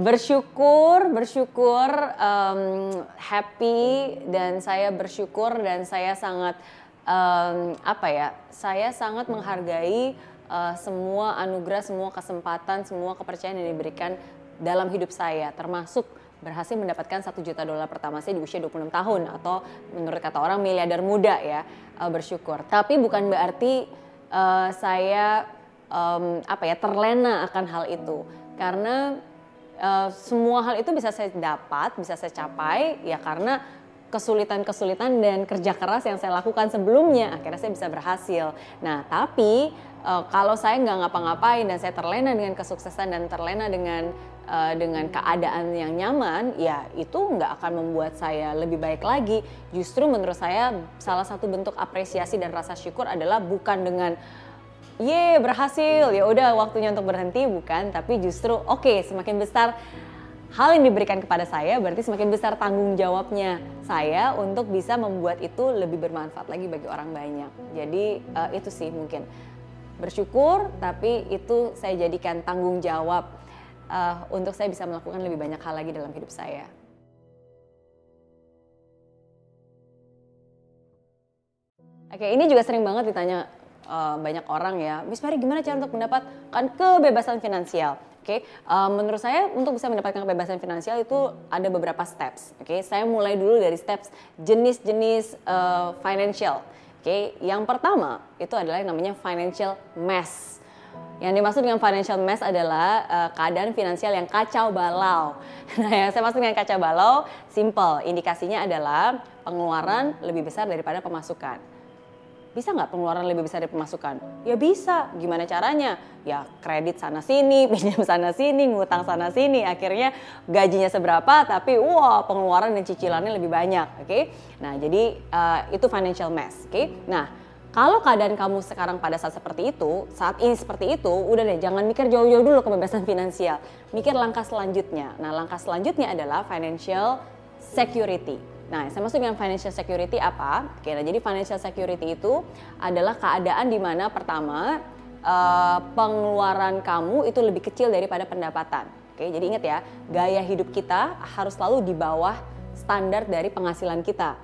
bersyukur, bersyukur, um, happy dan saya bersyukur dan saya sangat um, apa ya? Saya sangat menghargai uh, semua anugerah, semua kesempatan, semua kepercayaan yang diberikan dalam hidup saya, termasuk berhasil mendapatkan satu juta dolar pertama saya di usia 26 tahun atau menurut kata orang miliarder muda ya uh, bersyukur. Tapi bukan berarti uh, saya um, apa ya terlena akan hal itu karena Uh, semua hal itu bisa saya dapat, bisa saya capai ya karena kesulitan-kesulitan dan kerja keras yang saya lakukan sebelumnya akhirnya saya bisa berhasil. Nah tapi uh, kalau saya nggak ngapa-ngapain dan saya terlena dengan kesuksesan dan terlena dengan uh, dengan keadaan yang nyaman, ya itu nggak akan membuat saya lebih baik lagi. Justru menurut saya salah satu bentuk apresiasi dan rasa syukur adalah bukan dengan ye berhasil. Ya udah waktunya untuk berhenti bukan tapi justru oke okay, semakin besar hal yang diberikan kepada saya berarti semakin besar tanggung jawabnya saya untuk bisa membuat itu lebih bermanfaat lagi bagi orang banyak. Jadi uh, itu sih mungkin. Bersyukur tapi itu saya jadikan tanggung jawab uh, untuk saya bisa melakukan lebih banyak hal lagi dalam hidup saya. Oke, ini juga sering banget ditanya uh, banyak orang ya, Miss Mary gimana cara untuk mendapatkan kebebasan finansial? Oke, okay? uh, eh, menurut saya untuk bisa mendapatkan kebebasan finansial itu ada beberapa steps. Oke, okay? saya mulai dulu dari steps jenis-jenis uh, financial. Oke, okay? yang pertama itu adalah yang namanya financial mess. Yang dimaksud dengan financial mess adalah uh, keadaan finansial yang kacau balau. Nah, yang saya maksud dengan kacau balau, simple. Indikasinya adalah pengeluaran lebih besar daripada pemasukan bisa nggak pengeluaran lebih besar dari pemasukan? Ya bisa. Gimana caranya? Ya kredit sana sini, pinjam sana sini, ngutang sana sini. Akhirnya gajinya seberapa, tapi wah pengeluaran dan cicilannya lebih banyak. Oke? Okay? Nah jadi uh, itu financial mess. Oke? Okay? Nah kalau keadaan kamu sekarang pada saat seperti itu, saat ini seperti itu, udah deh jangan mikir jauh-jauh dulu kebebasan finansial. Mikir langkah selanjutnya. Nah langkah selanjutnya adalah financial security. Nah, saya maksud dengan financial security apa? Oke, nah jadi financial security itu adalah keadaan di mana pertama uh, pengeluaran kamu itu lebih kecil daripada pendapatan. Oke, jadi ingat ya, gaya hidup kita harus selalu di bawah standar dari penghasilan kita.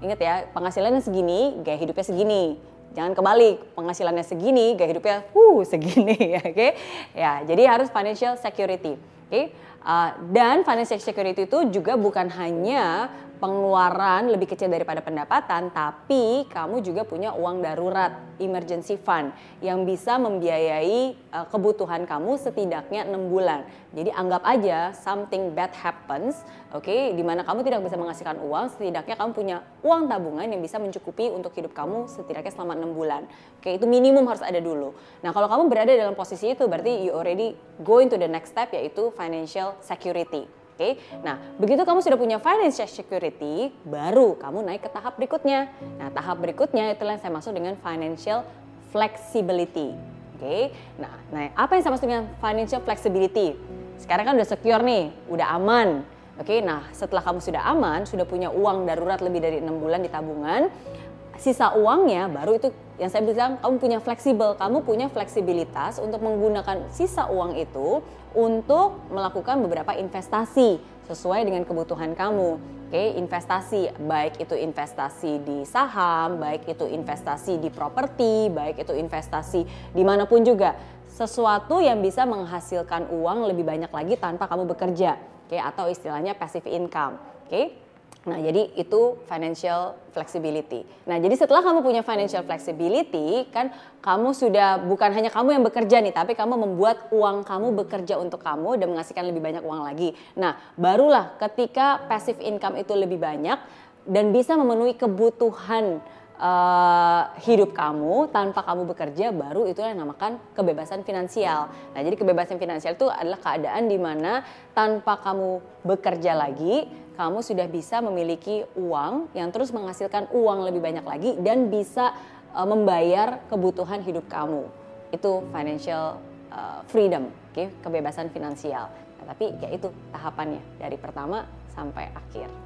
Ingat ya, penghasilannya segini, gaya hidupnya segini. Jangan kebalik, penghasilannya segini, gaya hidupnya uh segini ya, oke? Ya, jadi harus financial security. Oke, uh, dan financial security itu juga bukan hanya pengeluaran lebih kecil daripada pendapatan, tapi kamu juga punya uang darurat, emergency fund, yang bisa membiayai uh, kebutuhan kamu setidaknya enam bulan. Jadi anggap aja something bad happens, oke, okay, di mana kamu tidak bisa menghasilkan uang, setidaknya kamu punya uang tabungan yang bisa mencukupi untuk hidup kamu setidaknya selama enam bulan. Oke, okay, itu minimum harus ada dulu. Nah, kalau kamu berada dalam posisi itu, berarti you already going to the next step yaitu financial security. Oke, nah begitu kamu sudah punya financial security, baru kamu naik ke tahap berikutnya. Nah tahap berikutnya itulah yang saya maksud dengan financial flexibility. Oke, nah, nah apa yang saya maksud dengan financial flexibility? Sekarang kan udah secure nih, udah aman. Oke, nah setelah kamu sudah aman, sudah punya uang darurat lebih dari enam bulan di tabungan, sisa uangnya baru itu yang saya bilang kamu punya fleksibel, kamu punya fleksibilitas untuk menggunakan sisa uang itu untuk melakukan beberapa investasi sesuai dengan kebutuhan kamu. Oke, investasi baik itu investasi di saham, baik itu investasi di properti, baik itu investasi di mana pun juga sesuatu yang bisa menghasilkan uang lebih banyak lagi tanpa kamu bekerja, oke, atau istilahnya passive income. Oke, Nah, jadi itu financial flexibility. Nah, jadi setelah kamu punya financial flexibility, kan kamu sudah bukan hanya kamu yang bekerja nih, tapi kamu membuat uang kamu bekerja untuk kamu dan menghasilkan lebih banyak uang lagi. Nah, barulah ketika passive income itu lebih banyak dan bisa memenuhi kebutuhan uh, hidup kamu tanpa kamu bekerja baru itu yang dinamakan kebebasan finansial. Nah, jadi kebebasan finansial itu adalah keadaan di mana tanpa kamu bekerja lagi kamu sudah bisa memiliki uang yang terus menghasilkan uang lebih banyak lagi dan bisa uh, membayar kebutuhan hidup kamu. Itu financial uh, freedom, okay? kebebasan finansial. Nah, tapi ya itu tahapannya dari pertama sampai akhir.